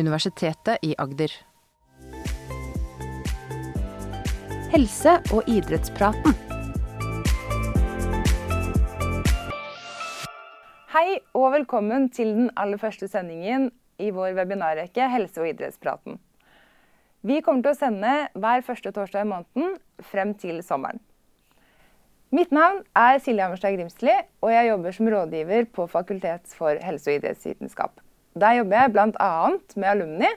Universitetet i Agder. Helse- og idrettspraten. Hei og velkommen til den aller første sendingen i vår webinarrekke Helse- og idrettspraten. Vi kommer til å sende hver første torsdag i måneden frem til sommeren. Mitt navn er Silje Hammerstad Grimsli, og jeg jobber som rådgiver på Fakultet for helse- og idrettsvitenskap. Der jobber jeg bl.a. med alumni.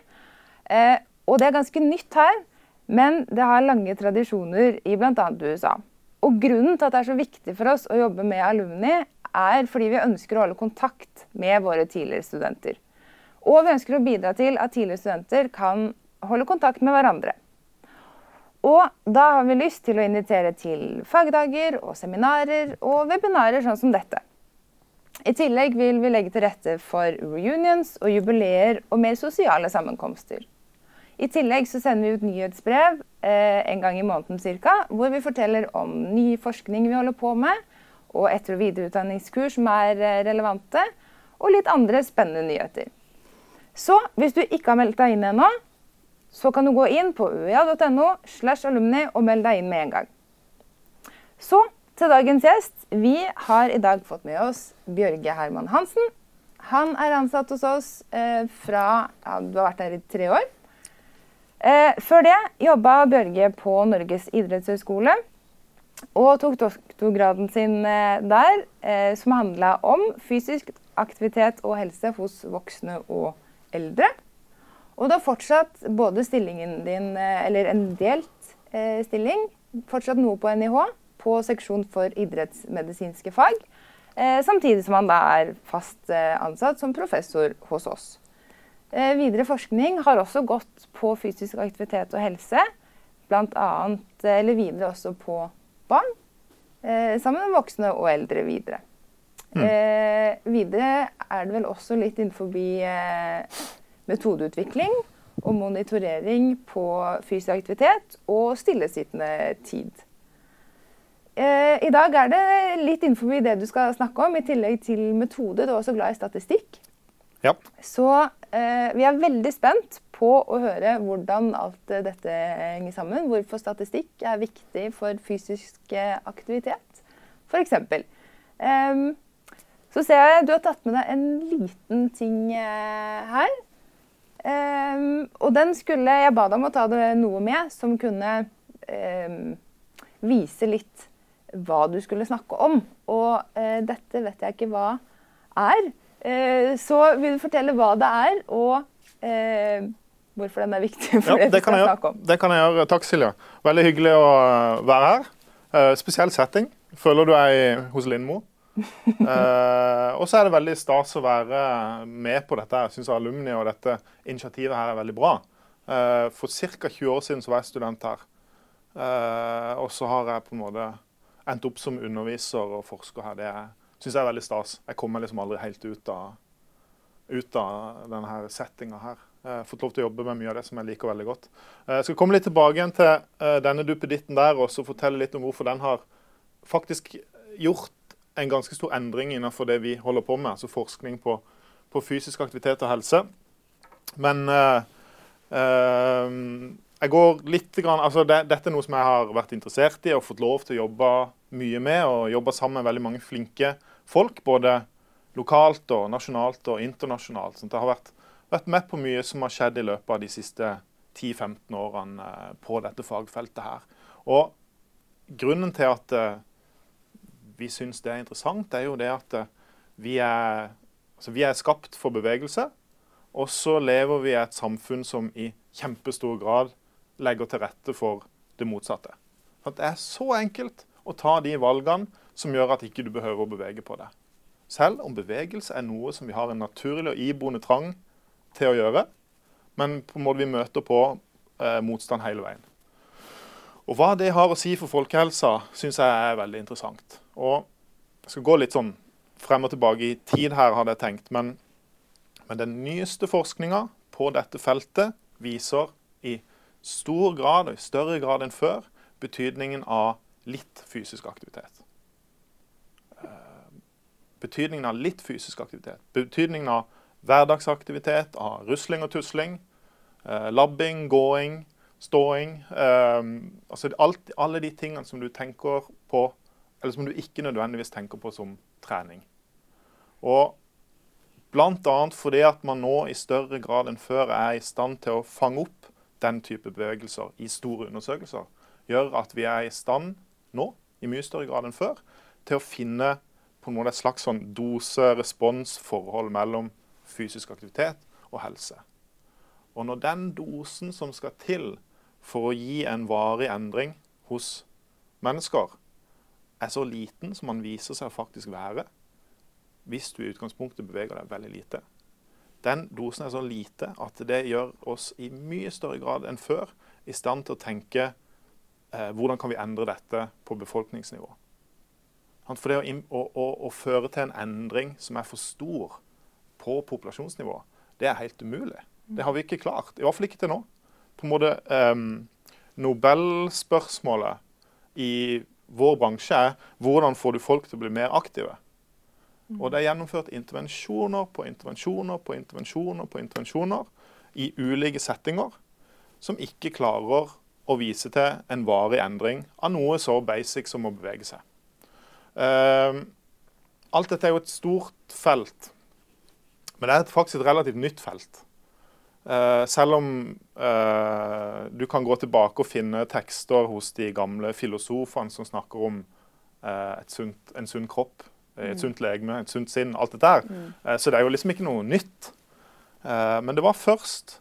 Eh, og det er ganske nytt her, men det har lange tradisjoner i bl.a. USA. Og grunnen til at det er så viktig for oss å jobbe med alumni, er fordi vi ønsker å holde kontakt med våre tidligere studenter. Og vi ønsker å bidra til at tidligere studenter kan holde kontakt med hverandre. Og da har vi lyst til å invitere til fagdager og seminarer og webinarer sånn som dette. I tillegg vil vi legge til rette for reunions og jubileer og mer sosiale sammenkomster. I tillegg så sender vi ut nyhetsbrev eh, en gang i måneden ca., hvor vi forteller om ny forskning vi holder på med, og etter- og videreutdanningskurs som er eh, relevante, og litt andre spennende nyheter. Så hvis du ikke har meldt deg inn ennå, så kan du gå inn på uia.no slash alumni og melde deg inn med en gang. Så til dagens gjest. Vi har i dag fått med oss Bjørge Herman Hansen. Han er ansatt hos oss eh, fra ja, Du har vært her i tre år. Eh, før det jobba Bjørge på Norges idrettshøgskole og tok doktorgraden sin eh, der, eh, som handla om fysisk aktivitet og helse hos voksne og eldre. Og du har fortsatt både stillingen din, eh, eller en delt eh, stilling, fortsatt noe på NIH, på seksjon for idrettsmedisinske fag. Eh, samtidig som han da er fast eh, ansatt som professor hos oss. Eh, videre forskning har også gått på fysisk aktivitet og helse. Blant annet, eller videre også på barn. Eh, sammen med voksne og eldre videre. Eh, videre er det vel også litt innenfor metodeutvikling og monitorering på fysisk aktivitet og stillesittende tid. Eh, I dag er det litt innenfor det du skal snakke om, i tillegg til metode. Du er også glad i statistikk. Ja. Så eh, vi er veldig spent på å høre hvordan alt eh, dette henger sammen. Hvorfor statistikk er viktig for fysisk aktivitet, f.eks. Um, så ser jeg du har tatt med deg en liten ting her. Um, og den skulle Jeg ba deg om å ta det noe med som kunne um, vise litt hva du skulle snakke om. Og eh, dette vet jeg ikke hva er. Eh, så vil du fortelle hva det er, og eh, hvorfor den er viktig for Ja, det det vi skal snakke om. det kan jeg gjøre. Takk, Silje. Veldig hyggelig å være her. Eh, spesiell setting. Føler du deg hos Lindmo. uh, og så er det veldig stas å være med på dette. Jeg syns alumni og dette initiativet her er veldig bra. Uh, for ca. 20 år siden så var jeg student her. Uh, og så har jeg på en måte endt opp som underviser og forsker her. Det syns jeg er veldig stas. Jeg kommer liksom aldri helt ut av, ut av denne settinga her. Jeg har fått lov til å jobbe med mye av det som jeg liker veldig godt. Eh, Jeg skal komme litt tilbake igjen til eh, denne duppeditten der og fortelle litt om hvorfor den har faktisk gjort en ganske stor endring innenfor det vi holder på med, altså forskning på, på fysisk aktivitet og helse. Men eh, eh, jeg går litt grann, altså det, Dette er noe som jeg har vært interessert i og fått lov til å jobbe mye med. Og jobbe sammen med veldig mange flinke folk, både lokalt og nasjonalt og internasjonalt. Så jeg har vært, vært med på mye som har skjedd i løpet av de siste 10-15 årene eh, på dette fagfeltet her. Og grunnen til at eh, vi syns det er interessant, er jo det at eh, vi er, altså vi er skapt for bevegelse. Og så lever vi i et samfunn som i kjempestor grad legger til rette for det motsatte. At det er så enkelt å ta de valgene som gjør at ikke du behøver å bevege på deg. Selv om bevegelse er noe som vi har en naturlig og iboende trang til å gjøre, men på en måte vi møter på eh, motstand hele veien. Og Hva det har å si for folkehelsa, syns jeg er veldig interessant. Og Jeg skal gå litt sånn frem og tilbake i tid her, hadde jeg tenkt. Men, men den nyeste forskninga på dette feltet viser i stor grad, og i større grad enn før, betydningen av litt fysisk aktivitet. Eh, Betydningen av litt fysisk aktivitet. Betydningen av hverdagsaktivitet, av rusling og tusling, eh, labbing, gåing, ståing. Eh, altså alt, alle de tingene som du tenker på, eller som du ikke nødvendigvis tenker på som trening. Og Bl.a. fordi at man nå i større grad enn før er i stand til å fange opp den type bevegelser i store undersøkelser, gjør at vi er i stand nå, i mye større grad enn før, til å finne på en måte et slags sånn dose-respons-forhold mellom fysisk aktivitet og helse. Og når den dosen som skal til for å gi en varig endring hos mennesker, er så liten som man viser seg å faktisk være, hvis du i utgangspunktet beveger deg veldig lite, den dosen er så lite at det gjør oss i mye større grad enn før i stand til å tenke eh, hvordan kan vi endre dette på befolkningsnivå. For det å, å, å, føre til en endring som er for stor på populasjonsnivå, det er helt umulig. Det har vi ikke klart. I hvert fall ikke til nå. På en måte, eh, Nobelspørsmålet i vår bransje er hvordan får du folk til å bli mer aktive? Og det er gjennomført intervensjoner på intervensjoner på intervensjoner på intervensjoner i ulike settinger som ikke klarer å vise til en varig endring av noe så basic som å bevege seg. Uh, alt dette er jo et stort felt, men det er faktisk et relativt nytt felt. Uh, selv om uh, du kan gå tilbake og finne tekster hos de gamle filosofene som snakker om uh, sunt, en sunn kropp, et sunt legeme, et sunt sinn, alt dette her. Mm. så det er jo liksom ikke noe nytt. men det var først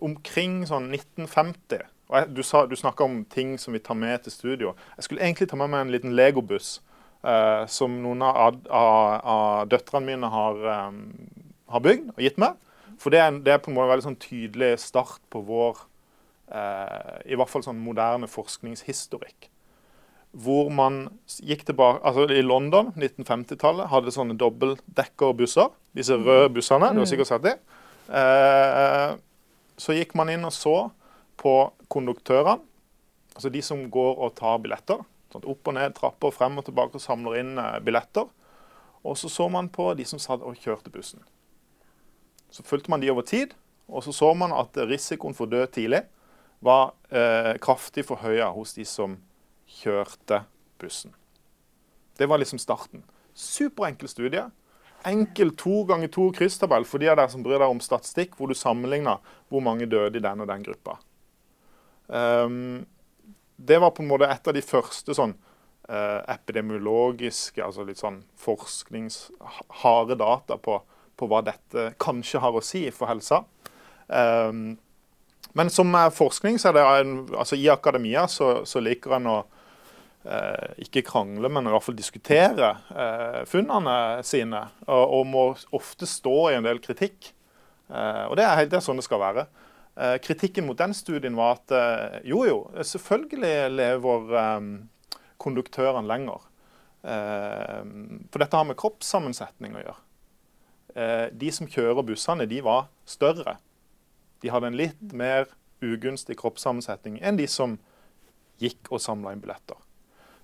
omkring sånn 1950 og jeg, Du, sa, du snakka om ting som vi tar med til studio. Jeg skulle egentlig ta med meg en liten legobuss som noen av, av, av døtrene mine har, har bygd og gitt meg. For det er, det er, på en måte en veldig sånn tydelig start på vår eh, i hvert fall sånn moderne forskningshistorikk. Hvor man gikk tilbake, altså I London 1950-tallet hadde sånne dobbeltdekkerbusser. Disse mm. røde bussene. Du har sikkert sett dem. Eh, så gikk man inn og så på konduktørene, altså de som går og tar billetter. Sånn opp og ned trapper, frem og tilbake og samler inn eh, billetter. Og så så man på de som satt og kjørte bussen. Så fulgte man de over tid, og så så man at risikoen for å dø tidlig var eh, kraftig forhøya hos de som kjørte bussen. Det var liksom starten. Superenkel studie. Enkel to ganger to krysstabell for de av dere som bryr deg om statistikk, hvor du sammenligner hvor mange døde i den og den gruppa. Um, det var på en måte et av de første sånn uh, epidemiologiske, altså litt sånn forskningsharde data på på hva dette kanskje har å si for helsa. Um, men som forskning, så er det altså i akademia så, så liker en å eh, ikke krangle, men i hvert fall diskutere eh, funnene sine. Og, og, må ofte stå i en del kritikk. Eh, og det er helt det sånn det skal være. Eh, kritikken mot den studien var at eh, jo, jo, selvfølgelig lever eh, konduktørene lenger. for dette har med kroppssammensetning å gjøre. Eh, de som kjører bussene, de var større. De hadde en litt mer ugunstig kroppssammensetning enn de som gikk og samla inn billetter.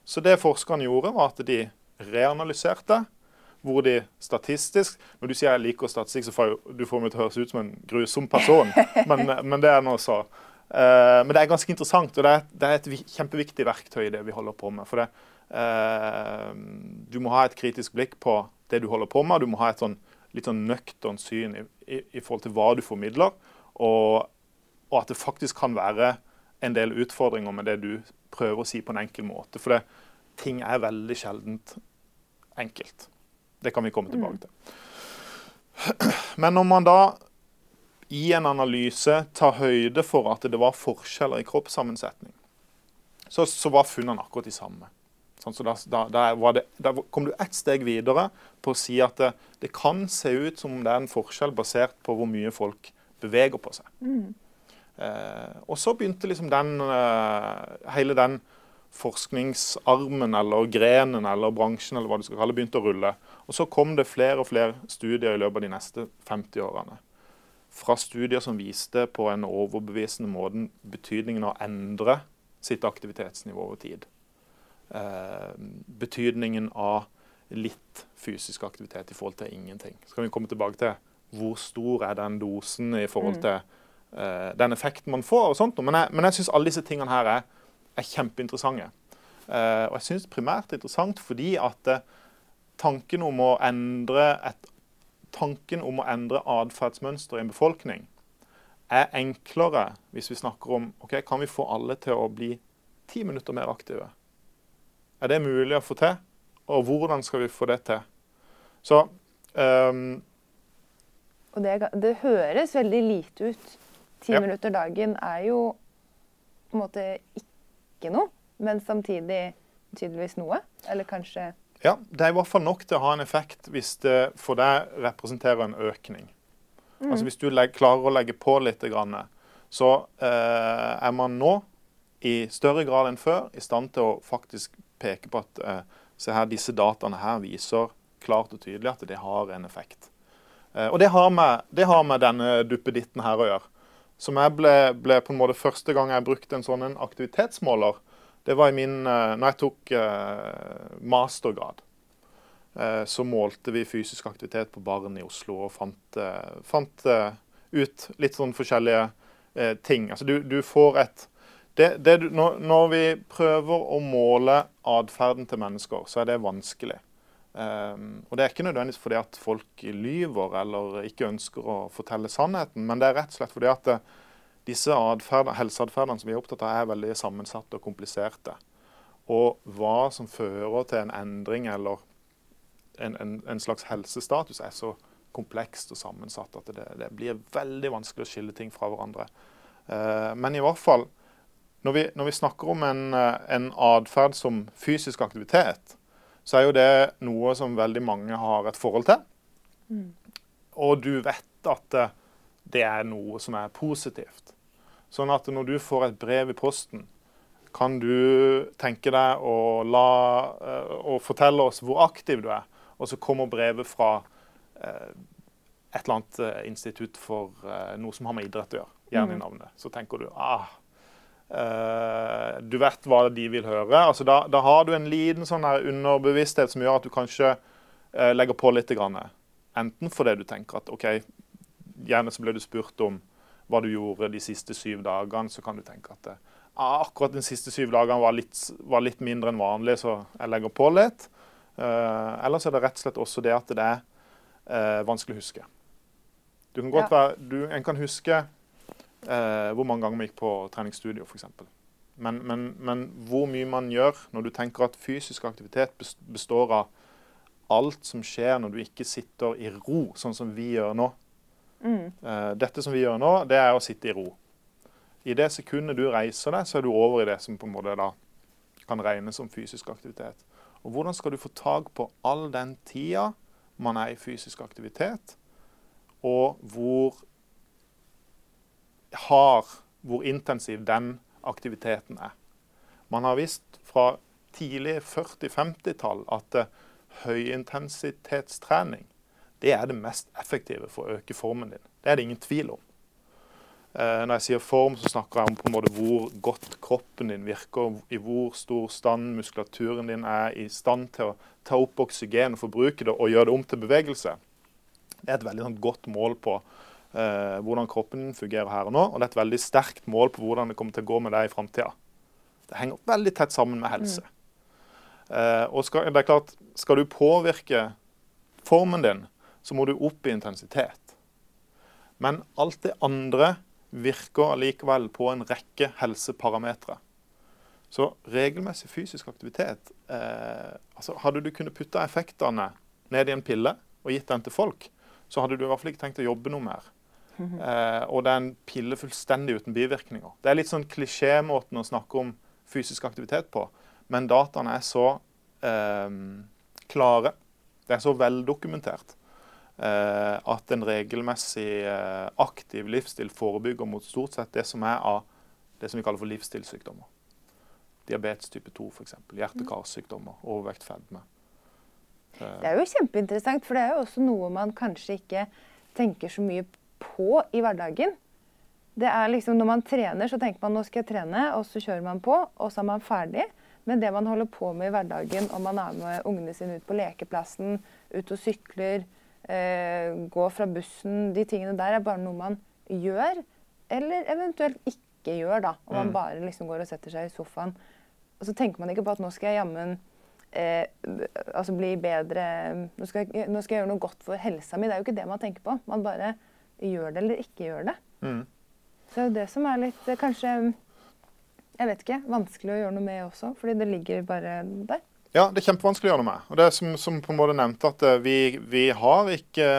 Så det forskerne gjorde, var at de reanalyserte hvor de statistisk Når du sier jeg liker statistikk, så får du får meg til å høres ut som en grusom person. Men, men det er nå så. Uh, men det er ganske interessant, og det er, det er, et kjempeviktig verktøy det vi holder på med. For det, uh, du må ha et kritisk blikk på det du holder på med. Du må ha et sånn litt sånn nøkternt syn i, i, i, forhold til hva du formidler, og, og, at det faktisk kan være en del utfordringer med det du prøver å si på en enkel måte. For det, ting er veldig sjeldent enkelt. Det kan vi komme tilbake til. Men når man da i en analyse tar høyde for at det var forskjeller i kroppssammensetning, så, så var funnene akkurat de samme. Sånn, så da, da, det, da, kom du ett steg videre på å si at det, det, kan se ut som om det er en forskjell basert på hvor mye folk beveger på seg. Mm. Eh, og så begynte liksom den, eh, hele den forskningsarmen eller grenen eller bransjen eller hva du skal kalle begynte å rulle. Og så kom det flere og flere studier i løpet av de neste 50 årene. Fra studier som viste på en overbevisende måte betydningen av å endre sitt aktivitetsnivå over tid. Eh, betydningen av litt fysisk aktivitet i forhold til ingenting. Så kan vi komme tilbake til hvor stor er den dosen i forhold til uh, den effekten man får. og sånt. Men jeg, men jeg syns alle disse tingene her er, er kjempeinteressante. Uh, og jeg syns primært interessant fordi at uh, tanken om å endre et, tanken om å endre atferdsmønster i en befolkning er enklere hvis vi snakker om ok, kan vi få alle til å bli ti minutter mer aktive. Er det mulig å få til? Og hvordan skal vi få det til? Så um, Og det, det, høres veldig lite ut. Ti ja. minutter dagen er jo på en måte ikke noe, men samtidig tydeligvis noe. Eller kanskje Ja, det er i hvert fall nok til å ha en effekt hvis det for deg representerer en økning. Mm. Altså Hvis du legger, klarer å legge på litt, så eh, er man nå i større grad enn før i stand til å faktisk peke på at eh, se her, disse dataene her viser klart og tydelig at det har en effekt. Eh, og det har, med, det har med denne duppeditten her å gjøre. Som jeg ble, ble, på en måte Første gang jeg brukte en sånn aktivitetsmåler, det var i min, eh, når jeg tok eh, mastergrad. Eh, så målte vi fysisk aktivitet på barn i Oslo og fant, fant ut litt sånn forskjellige ting. Altså du, du får et det, det, når, når, vi prøver å måle atferden til mennesker, så er det vanskelig. Um, og Det er ikke nødvendigvis fordi at folk lyver eller ikke ønsker å fortelle sannheten, men det er rett og slett fordi at eh, disse helseatferdene som vi er opptatt av, er veldig sammensatte og kompliserte. Og hva som fører til en endring eller en, en, en slags helsestatus, er så komplekst og sammensatt at det, det, blir veldig vanskelig å skille ting fra hverandre. Uh, men i hvert fall når vi, når vi, snakker om en, eh, en atferd som fysisk aktivitet, så er jo det noe som veldig mange har et forhold til. Mm. Og du vet at eh, det er noe som er positivt. Sånn at når du får et brev i posten, kan du tenke deg å, la, eh, å fortelle oss hvor aktiv du er. Og så kommer brevet fra et eller annet institutt for noe som har med idrett å gjøre. Gjerne i mm. navnet. Så tenker du ah, Uh, du vet hva de vil høre. Altså da, da, har du en liten sånn underbevissthet som gjør at du kanskje uh, legger på litt. Grann. Enten fordi du tenker at OK, gjerne så ble du spurt om hva du gjorde de siste syv dagene, så kan du tenke at uh, akkurat de siste syv dagene var litt, var litt, mindre enn vanlig, så jeg legger på litt. Uh, eller så er det rett og slett også det at det er vanskelig å huske. Du kan godt ja. være, du, en kan huske eh, hvor mange ganger vi gikk på treningsstudio f.eks. Men, men, men hvor mye man gjør når du tenker at fysisk aktivitet består av alt som skjer når du ikke sitter i ro, sånn som vi gjør nå. Mm. Eh, dette som vi gjør nå, det er å sitte i ro. I det sekundet du reiser deg, så er du over i det som på en måte da kan regnes som fysisk aktivitet. Og Hvordan skal du få tak på all den tida man er i fysisk aktivitet, og hvor har hvor intensiv den aktiviteten er. Man har visst fra tidlig 40-50-tall at uh, høyintensitetstrening det er det mest effektive for å øke formen din. Det er det ingen tvil om. Uh, når jeg sier form, så snakker jeg om på en måte hvor godt kroppen din virker, i hvor stor stand muskulaturen din er i stand til å ta opp oksygen og forbruke det og gjøre det om til bevegelse. Det er et veldig sånn, godt mål på eh, hvordan kroppen fungerer her og nå. Og det er et veldig sterkt mål på hvordan det kommer til å gå med deg i framtida. Det henger veldig tett sammen med helse. Mm. Eh, og skal, det er klart, skal du påvirke formen din, så må du opp i intensitet. Men alt det andre virker allikevel på en rekke helseparametere. Så regelmessig fysisk aktivitet eh, altså Hadde du kunnet putte effektene ned i en pille og gitt den til folk, så hadde du i hvert fall ikke tenkt å jobbe noe mer. Eh, og en pille fullstendig uten bivirkninger. Det er litt sånn klisjémåten å snakke om fysisk aktivitet på, men dataene er så eh, klare, det er så veldokumentert, eh, at en regelmessig eh, aktiv livsstil forebygger mot stort sett det som er av det som vi kaller for livsstilssykdommer. Diabetes type 2 f.eks. Hjerte-karsykdommer, overvekt, fedme. Det er jo kjempeinteressant, for det er jo også noe man kanskje ikke tenker så mye på i hverdagen. Det er liksom, Når man trener, så tenker man nå skal jeg trene, og så kjører man på, og så er man ferdig. Men det man holder på med i hverdagen, om man er med ungene sine ut på lekeplassen, ut og sykler, eh, gå fra bussen De tingene der er bare noe man gjør, eller eventuelt ikke gjør. da. Om man Mm. bare liksom går og setter seg i sofaen. Og så tenker man ikke på at nå skal jeg jammen eh, altså bli bedre nå skal, jeg, nå skal jeg gjøre noe godt for helsa mi. Det er jo ikke det man tenker på. Man bare gjør det eller ikke gjør det. Mm. Så det er jo det som er litt eh, kanskje jeg vet ikke, vanskelig å gjøre noe med også, fordi det ligger bare der. Ja, det er kjempevanskelig å gjøre noe med. Og det er som, som på en måte nevnte, at eh, vi, vi har ikke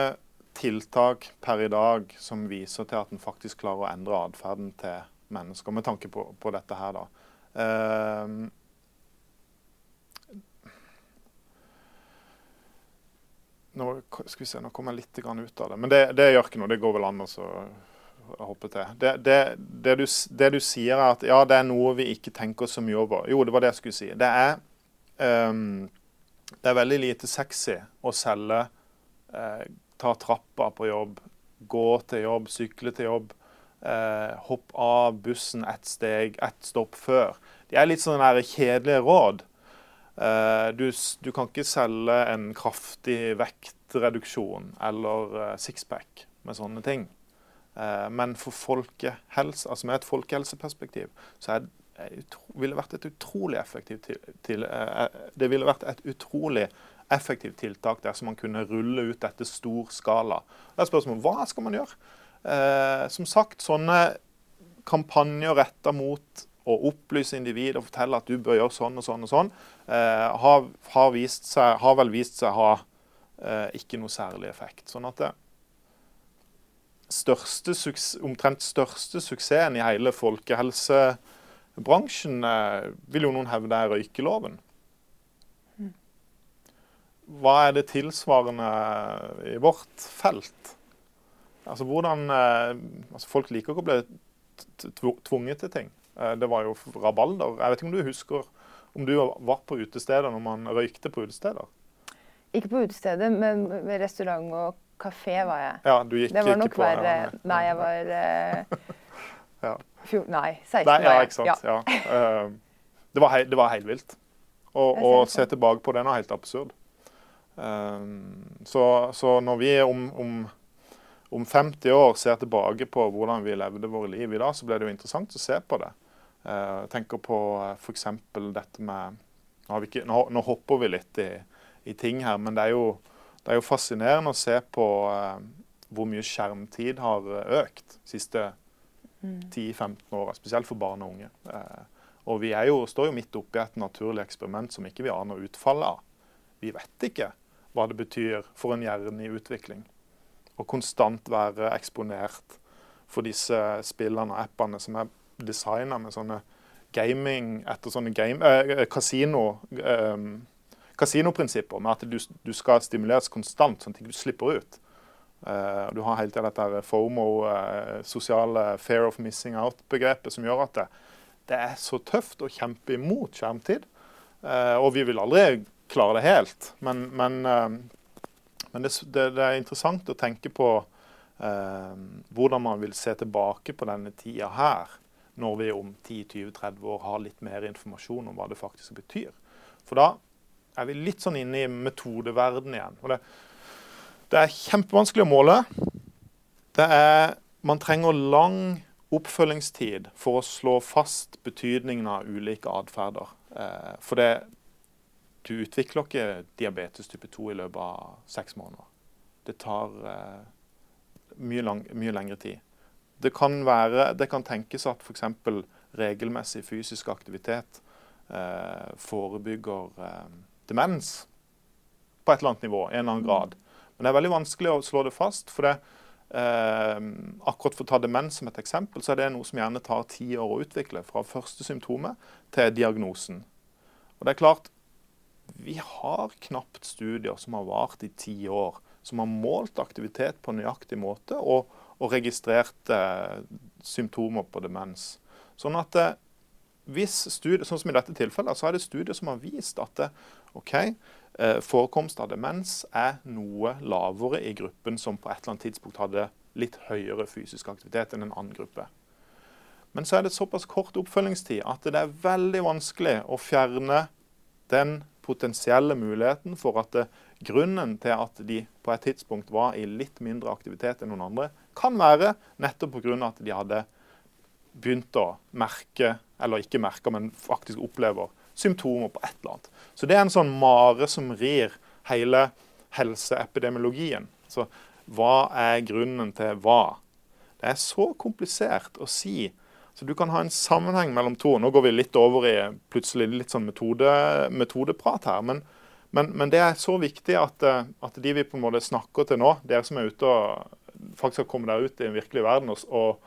tiltak per i dag som viser til at en faktisk klarer å endre atferden til mennesker, med tanke på, på dette her, da. Ehm, nå, skal vi se, nå kom jeg litt ut av det. Men det, det gjør ikke noe. Det går vel an å hoppe til. Det, det, det, du, det du sier, er at ja, det er noe vi ikke tenker så mye over. Jo, det var det jeg skulle si. Det er, um, det er veldig lite sexy å selge eh, ta trappa på jobb, gå til jobb, sykle til jobb. Eh, hopp av bussen ett steg, ett stopp før. De er litt sånne der kjedelige råd. Eh, du, du kan ikke selge en kraftig vektreduksjon eller eh, sixpack med sånne ting. Eh, men for folkehelse, altså med et folkehelseperspektiv så er, ville vært et utrolig effektivt til, Det ville vært et utrolig effektivt tiltak dersom man kunne rulle ut dette stor skala. Det er spørsmålet hva skal man gjøre? Som sagt, sånne kampanjer retta mot å opplyse individet og fortelle at du bør gjøre sånn og sånn og sånn, eh, har, har, seg, har vel vist seg å ha eh, ikke noe særlig effekt. Sånn at det største, omtrent største suksessen i hele folkehelsebransjen eh, vil jo noen hevde er røykeloven. Hva er det tilsvarende i vårt felt? Altså hvordan eh, altså Folk liker ikke å bli tvunget til ting. Eh, Det var jo rabalder. Jeg vet ikke om du husker om du var på utesteder når man røykte på utesteder? Ikke på utestedet, men ved restaurant og kafé var jeg. Ja, du gikk Det var nok på verre. ja, Nei, jeg var uh, Ja. fjor, Nei, 16 Nei, ja, ikke sant. Ja. Eh, Det var, hei, det var helt vilt. Å se tilbake på det nå er helt absurd. Uh, Så, så når vi om, om, om 50 år ser tilbake på hvordan vi levde våre liv i dag, så blir det jo interessant å se på det. Eh, Jeg tenker på f.eks. dette med nå, har vi ikke, nå, nå hopper vi litt i, i ting her, men det er jo, det er jo fascinerende å se på eh, hvor mye skjermtid har eh, økt de siste 10-15 åra, spesielt for barn og unge. Eh, og vi jo, står jo midt oppi et naturlig eksperiment som ikke vi aner utfallet av. Vi vet ikke hva det betyr for en hjerne i utvikling å konstant være eksponert for disse spillene og appene som er designa med sånne gaming etter sånne game, eh, kasino, eh, kasinoprinsipper, med at du, du skal stimuleres konstant, sånn at du slipper ut. Eh, du har hele tida dette FOMO, eh, sosiale fair of missing out-begrepet, som gjør at det, det er så tøft å kjempe imot skjermtid. Eh, og vi vil aldri klare det helt, men, men, eh, men det, det, det er interessant å tenke på eh, hvordan man vil se tilbake på denne tida her, når vi om 10-20-30 år har litt mer informasjon om hva det faktisk betyr. For da er vi litt sånn inne i metodeverden igjen. Og det, det er kjempevanskelig å måle. Det er, man trenger lang oppfølgingstid for å slå fast betydningen av ulike atferder. Eh, for det, du utvikler ikke diabetes type 2 i løpet av seks måneder. Det tar eh, mye, lang, mye lengre tid. Det kan, være, det kan tenkes at f.eks. regelmessig fysisk aktivitet eh, forebygger eh, demens på et eller annet nivå, en eller annen grad. Men det er veldig vanskelig å slå det fast. for det Eh, akkurat for å ta demens som et eksempel, så er det noe som gjerne tar ti år å utvikle. Fra første symptomet til diagnosen. Og det er klart, vi har knapt studier som har vart i ti år, som har målt aktivitet på nøyaktig måte og, og registrert eh, symptomer på demens. Sånn at eh, hvis studier, sånn som i dette tilfellet, så er det studier som har vist at det, ok, eh, forekomst av demens er noe lavere i gruppen som på et eller annet tidspunkt hadde litt høyere fysisk aktivitet enn en annen gruppe. Men så er det såpass kort oppfølgingstid at det er veldig vanskelig å fjerne den potensielle muligheten for at det, grunnen til at de på et tidspunkt var i litt mindre aktivitet enn noen andre, kan være nettopp pga. at de hadde begynt å merke, eller ikke merke, men faktisk opplever symptomer på et eller annet. Så det er en sånn mare som rir hele helseepidemiologien. Så hva er grunnen til hva? Det er så komplisert å si. Så du kan ha en sammenheng mellom to. Nå går vi litt over i plutselig litt sånn metode, metodeprat her. Men, men, men, det er så viktig at, eh, at, de vi på en måte snakker til nå, dere som er ute og faktisk har kommet der ut i den virkelige verden og, og,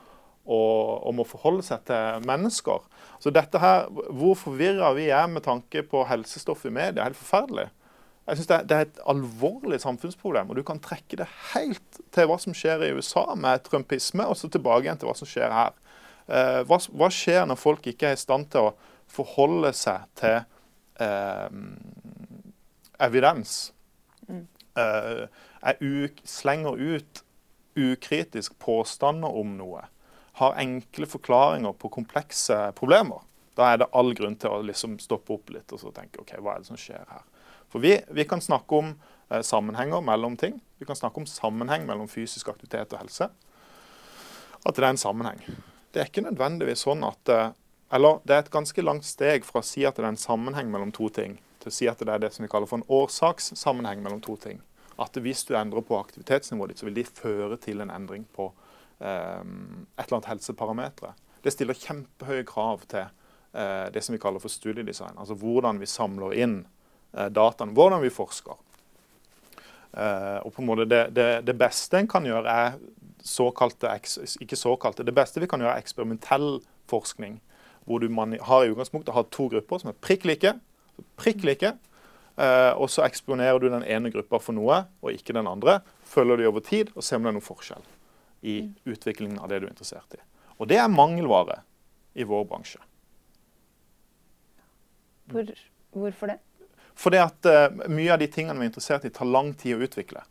og, må forholde seg til mennesker. Så dette her, Hvor forvirra vi er med tanke på helsestoff i media, er helt forferdelig. Jeg synes det det er, et alvorlig samfunnsproblem. og Du kan trekke det helt til hva som skjer i USA med trumpisme, og så tilbake igjen til hva som skjer her. Eh, hva, hva, skjer når folk ikke er i stand til å forholde seg til eh, evidens? Mm. Eh, slenger ut ukritisk påstander om noe. Har enkle forklaringer på komplekse problemer. Da er det all grunn til å liksom stoppe opp litt og så tenke OK, hva er det som skjer her? For vi, vi kan snakke om eh, sammenhenger mellom ting. Vi kan snakke om sammenheng mellom fysisk aktivitet og helse. At det er en sammenheng. Det er ikke nødvendigvis sånn at eh, Eller det er et ganske langt steg fra å si at det er en sammenheng mellom to ting, til å si at det er det som vi kaller for en årsakssammenheng mellom to ting. At hvis du endrer på aktivitetsnivået ditt, så vil de føre til en endring på eh, et eller annet helseparameter. Det stiller kjempehøye krav til eh, det som vi kaller for studiedesign. Altså hvordan vi samler inn Eh, dataen, hvordan vi forsker. Uh, og på en måte det, det, det beste en kan gjøre, er såkalte, ikke såkalte, det beste vi kan gjøre er eksperimentell forskning. Hvor du man har i utgangspunktet har to grupper som er prikk like. Prikk like eh, og så eksponerer du den ene gruppa for noe, og ikke den andre. Følger de over tid og ser om det er noen forskjell i utviklingen av det du er interessert i. Og det er mangelvare i vår bransje. Hvor, hvorfor det? Fordi at uh, mye av de tingene vi er interessert i, tar lang tid å utvikle.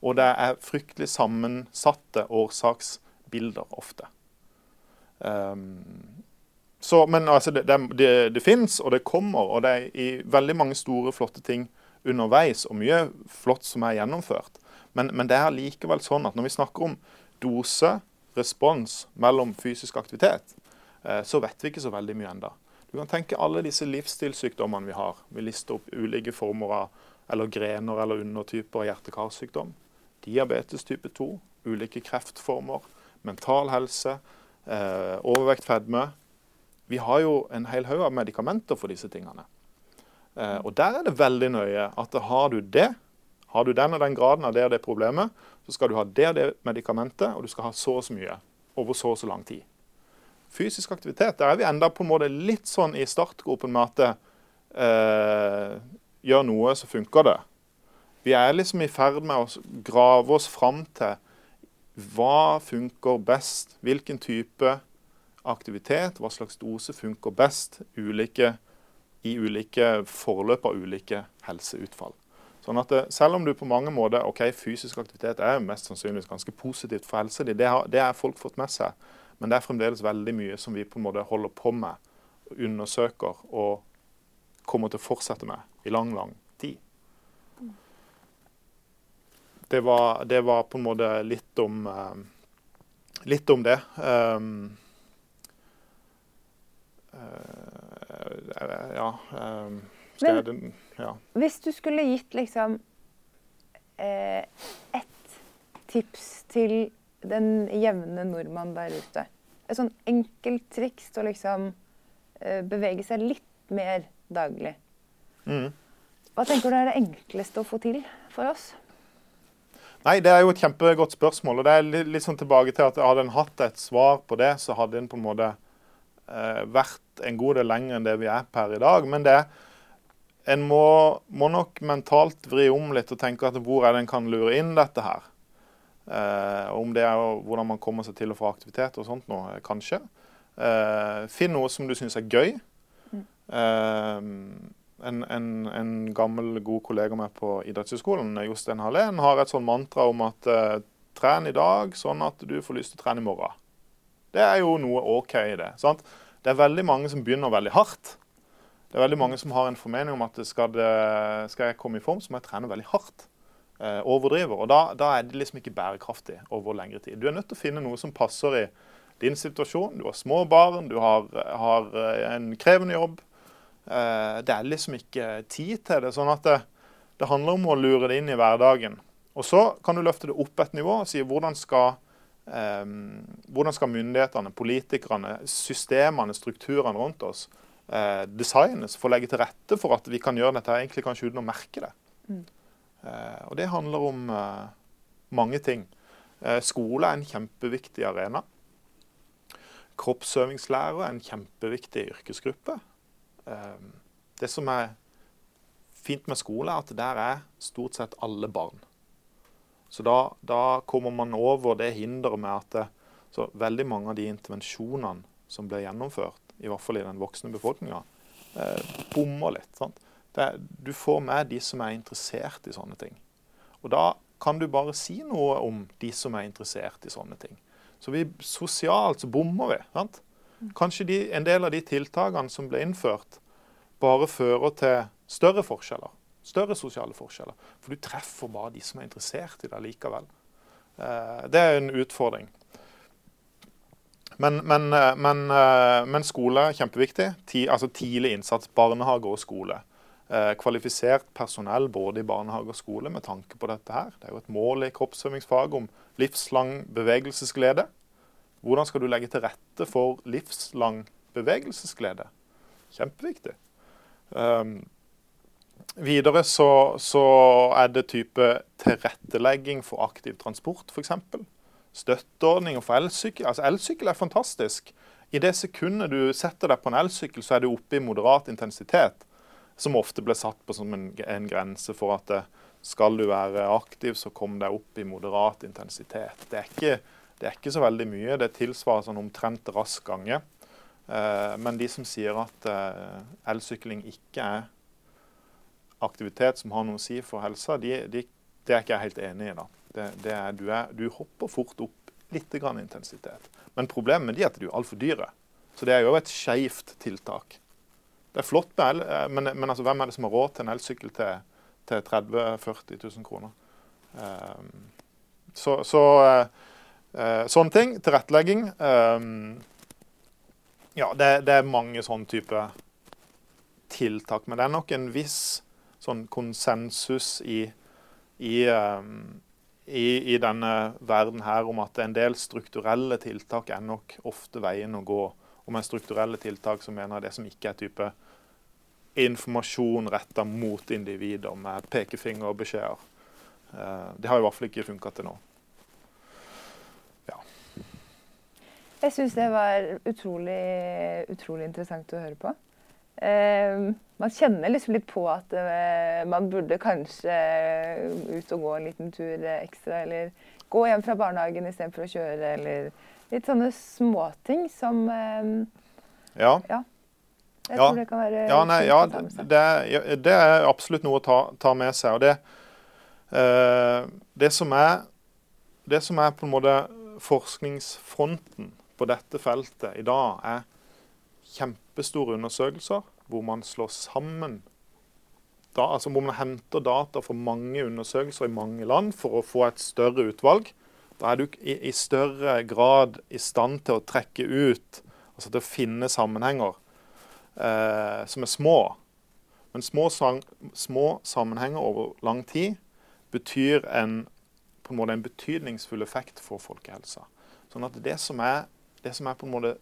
Og det er fryktelig sammensatte årsaksbilder ofte. Um, så, men altså, det, det, det, fins, og det kommer. Og det er i veldig mange store, flotte ting underveis, og mye flott som er gjennomført. Men, men det er likevel sånn at når vi snakker om dose, respons mellom fysisk aktivitet, eh, så vet vi ikke så veldig mye enda. Du kan tenke alle disse livsstilssykdommene vi har. Vi lister opp ulike former av eller grener eller undertyper av hjerte-karsykdom. Diabetes type 2, ulike kreftformer, mental helse, eh, overvekt, fedme. Vi har jo en hel haug av medikamenter for disse tingene. Eh, og der er det veldig nøye at har du det, har du den og den graden av det og det problemet, så skal du ha det og det medikamentet, og du skal ha så og så mye over så og så lang tid fysisk aktivitet, der er vi enda på en måte litt sånn i startgropen med at eh, gjør noe, så funker det. Vi er liksom i ferd med å grave oss fram til hva funker best. Hvilken type aktivitet, hva slags dose funker best ulike, i ulike forløp av ulike helseutfall. Sånn at det, Selv om du på mange måter ok, fysisk aktivitet er mest sannsynligvis ganske positivt for helsa di, det det har folk fått med seg. Men det er fremdeles veldig mye som vi på en måte holder på med, undersøker og kommer til å fortsette med i lang, lang tid. Det var, det var på en måte litt om, uh, litt om det. Um, ja, um, Men, det, ja. Hvis du skulle gitt liksom eh, ett tips til den jevne nordmann der ute. Et sånn enkelt triks til å liksom uh, bevege seg litt mer daglig. Mm. Hva tenker du er det enkleste å få til for oss? Nei, Det er jo et kjempegodt spørsmål. og det er litt, sånn tilbake til at Hadde en hatt et svar på det, så hadde en på en måte eh, vært en god del lenger enn det vi er per i dag. Men det, en må, må nok mentalt vri om litt og tenke at hvor er det en kan lure inn dette her. Eh, om det er hvordan man kommer seg til og fra aktivitet og sånt noe, kanskje. Eh, finn noe som du syns er gøy. Mm. En, en, en, gammel, god kollega med på idrettshøyskolen, Jostein Hallén, har et sånn mantra om at uh, tren i dag sånn at du får lyst til å trene i morgen. Det er jo noe OK i det. sant? Det er veldig mange som begynner veldig hardt. Det er veldig mange som har en formening om at skal, det, skal jeg komme i form, så må jeg trene veldig hardt. Eh, overdriver. Og da, da, er det liksom ikke bærekraftig over lengre tid. Du er nødt til å finne noe som passer i din situasjon. Du har små barn, du har, har eh, en krevende jobb. Eh, det er liksom ikke tid til det. sånn at det, det handler om å lure det inn i hverdagen. Og så kan du løfte det opp et nivå og si hvordan skal, eh, hvordan skal myndighetene, politikerne, systemene, strukturene rundt oss eh, designes for å legge til rette for at vi kan gjøre dette egentlig kanskje uten å merke det. Mm. Eh, og det handler om eh, mange ting. Eh, skole er en kjempeviktig arena. Kroppsøvingslærer er en kjempeviktig yrkesgruppe. Det som er fint med skole, er at der er stort sett alle barn. Så da, da kommer man over det hinderet med at det, veldig mange av de intervensjonene som blir gjennomført, i hvert fall i den voksne befolkninga, eh, bommer litt. Sant? Det, du får med de som er interessert i sånne ting. Og da kan du bare si noe om de som er interessert i sånne ting. Så vi, sosialt så bommer vi. sant? Kanskje de, en del av de tiltakene som ble innført, bare fører til større forskjeller. Større sosiale forskjeller. For du treffer bare de som er interessert i det likevel. Eh, det er en utfordring. Men, men, eh, men, eh, men skole er kjempeviktig. altså Tidlig innsats, barnehage og skole. Kvalifisert personell både i barnehage og skole med tanke på dette her. Det er jo et mål i kroppsøvingsfaget om livslang bevegelsesglede. Hvordan skal du legge til rette for livslang bevegelsesglede? Kjempeviktig. Um, videre så, så, er det type tilrettelegging for aktiv transport, f.eks. Støtteordninger for elsykkel. Altså Elsykkel er fantastisk. I det sekundet du setter deg på en elsykkel, så er du oppe i moderat intensitet som ofte ble satt på som en, en grense for at det, skal du være aktiv, så kom deg opp i moderat intensitet. Det er ikke, det er ikke så veldig mye. Det tilsvarer sånn omtrent rask gange. Eh, men de som sier at eh, elsykling ikke er aktivitet som har noe å si for helsa, de, de, det er ikke jeg helt enig i. da. Det, det er, du, er, du, hopper fort opp litt grann intensitet. Men problemet med de er at de er altfor dyre. Så det er jo et skeivt tiltak. Det er flott med el, eh, men, men altså, hvem er det som har råd til en elsykkel til, til 30 000-40 000 kroner? Så, så sånne ting. Tilrettelegging. Um, ja, det, det, er mange sånne type tiltak. Men det er nok en viss sånn konsensus i, i, um, i, i denne verden her om at en del strukturelle tiltak er nok ofte veien å gå og med strukturelle tiltak så mener jeg det som ikke er type informasjon retta mot individer med pekefingerbeskjeder. Uh, det har i hvert fall ikke funka til nå. Jeg syns det var utrolig, utrolig interessant å høre på. Eh, man kjenner liksom litt på at eh, man burde kanskje ut og gå en liten tur ekstra, eller gå hjem fra barnehagen istedenfor å kjøre, eller litt sånne småting som eh, ja. ja. Jeg ja. tror det kan være ja, nei, ja, det, det, er absolutt noe å ta, ta med seg. og det, eh, det, som er, det som er på en måte forskningsfronten på dette feltet i dag, er kjempestore undersøkelser hvor man slår sammen da, altså hvor man henter data fra mange undersøkelser i mange land for å få et større utvalg. Da er du i, i, større grad i stand til å trekke ut, altså til å finne sammenhenger eh, som er små. Men små, sang, små, sammenhenger over lang tid betyr en, på en måte en betydningsfull effekt for folkehelsa. Sånn at det som er, det som er på en måte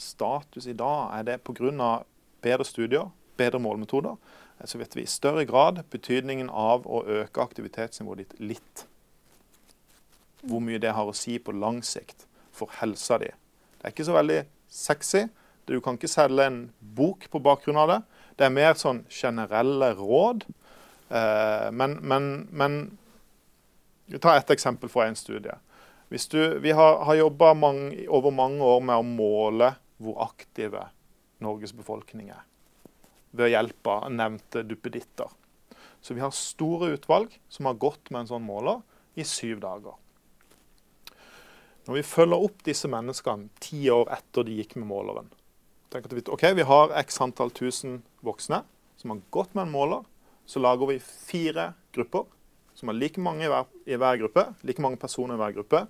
status i dag, er det pga. bedre studier, bedre målmetoder. Så vet vi i større grad betydningen av å øke aktivitetsnivået ditt litt hvor mye det har å si på lang sikt for helsa di. Det er ikke så veldig sexy. Du kan ikke selge en bok på bakgrunn av det. Det er mer sånn generelle råd. Eh, men, men, men Ta et eksempel fra en studie. Du, vi har, har jobba over mange år med å måle hvor aktive Norges befolkning er. Ved hjelp av nevnte duppeditter. Så vi har store utvalg som har gått med en sånn måler i syv dager. Når vi følger opp disse menneskene ti år etter de gikk med måleren, vi, ok, vi har x antall tusen voksne som har gått med en måler. Så lager vi fire grupper som har like mange i hver, i hver gruppe, like mange personer i hver gruppe.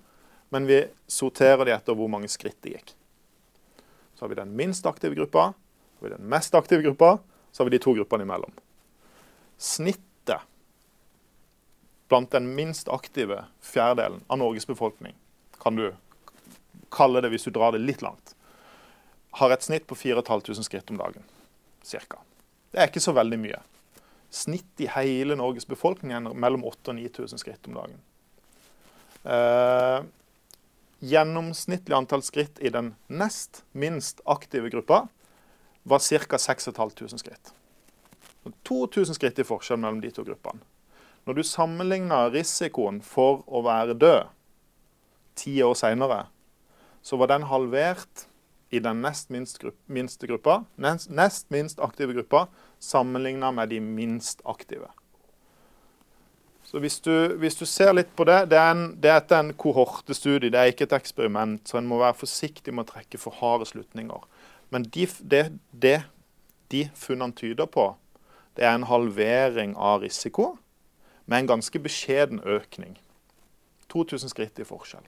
Men vi sorterer de etter hvor mange skritt de gikk. Så har vi den minst aktive gruppa, så har vi den mest aktive gruppa, så har vi de to gruppene imellom. Snittet blant den minst aktive fjerdedelen av Norges befolkning, kan du kalle det hvis du drar det litt langt, har et snitt på 4500 skritt om dagen. Cirka. Det er ikke så veldig mye. Snitt i hele Norges befolkning er mellom 8000 og 9000 skritt om dagen. Eh, gjennomsnittlig antall skritt i den nest minst aktive gruppa var ca. 6500 skritt. 2000 skritt i forskjell mellom de to gruppene. Når du sammenligner risikoen for å være død ti år seinere, så var den halvert i den nest minst grupp, minste gruppa, nest, nest minst aktive gruppa sammenligna med de minst aktive. Så hvis du, hvis du, ser litt på det Det er, en, det er en kohortestudie, det er ikke et eksperiment. Så en må være forsiktig med å trekke for harde slutninger. Men de, det, det de funnene tyder på, det er en halvering av risiko med en ganske beskjeden økning. 2000 skritt i forskjell.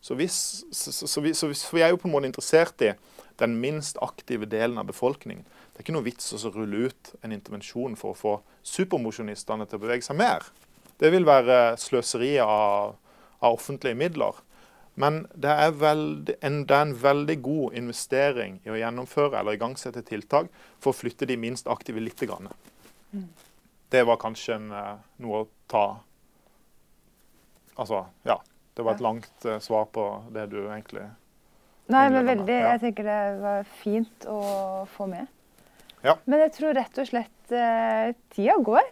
Så, hvis, så, så, vi, så, vi, er jo på en måte interessert i den minst aktive delen av befolkningen. Det er ikke noe vits å rulle ut en intervensjon for å få supermosjonistene til å bevege seg mer. Det vil være sløseri av, av offentlige midler. Men det er, veldig, en, det er, en, veldig god investering i å gjennomføre eller igangsette tiltak for å flytte de minst aktive litt. Grann. Mm. Det var kanskje en, eh, noe å ta Altså, ja. Det var et langt uh, svar på det du egentlig Nei, men veldig. Ja. Jeg tenker det var fint å få med. Ja. Men jeg tror rett og slett uh, tida går.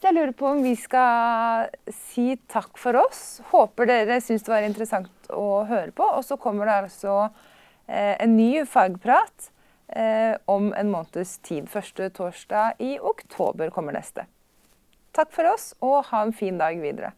Ja. Jeg lurer på om vi skal si takk for oss. Håper dere syns det var interessant å høre på. Og så kommer det altså eh, en ny fagprat om en måneds tid. Første torsdag i oktober kommer neste. Takk for oss, og ha en fin dag videre.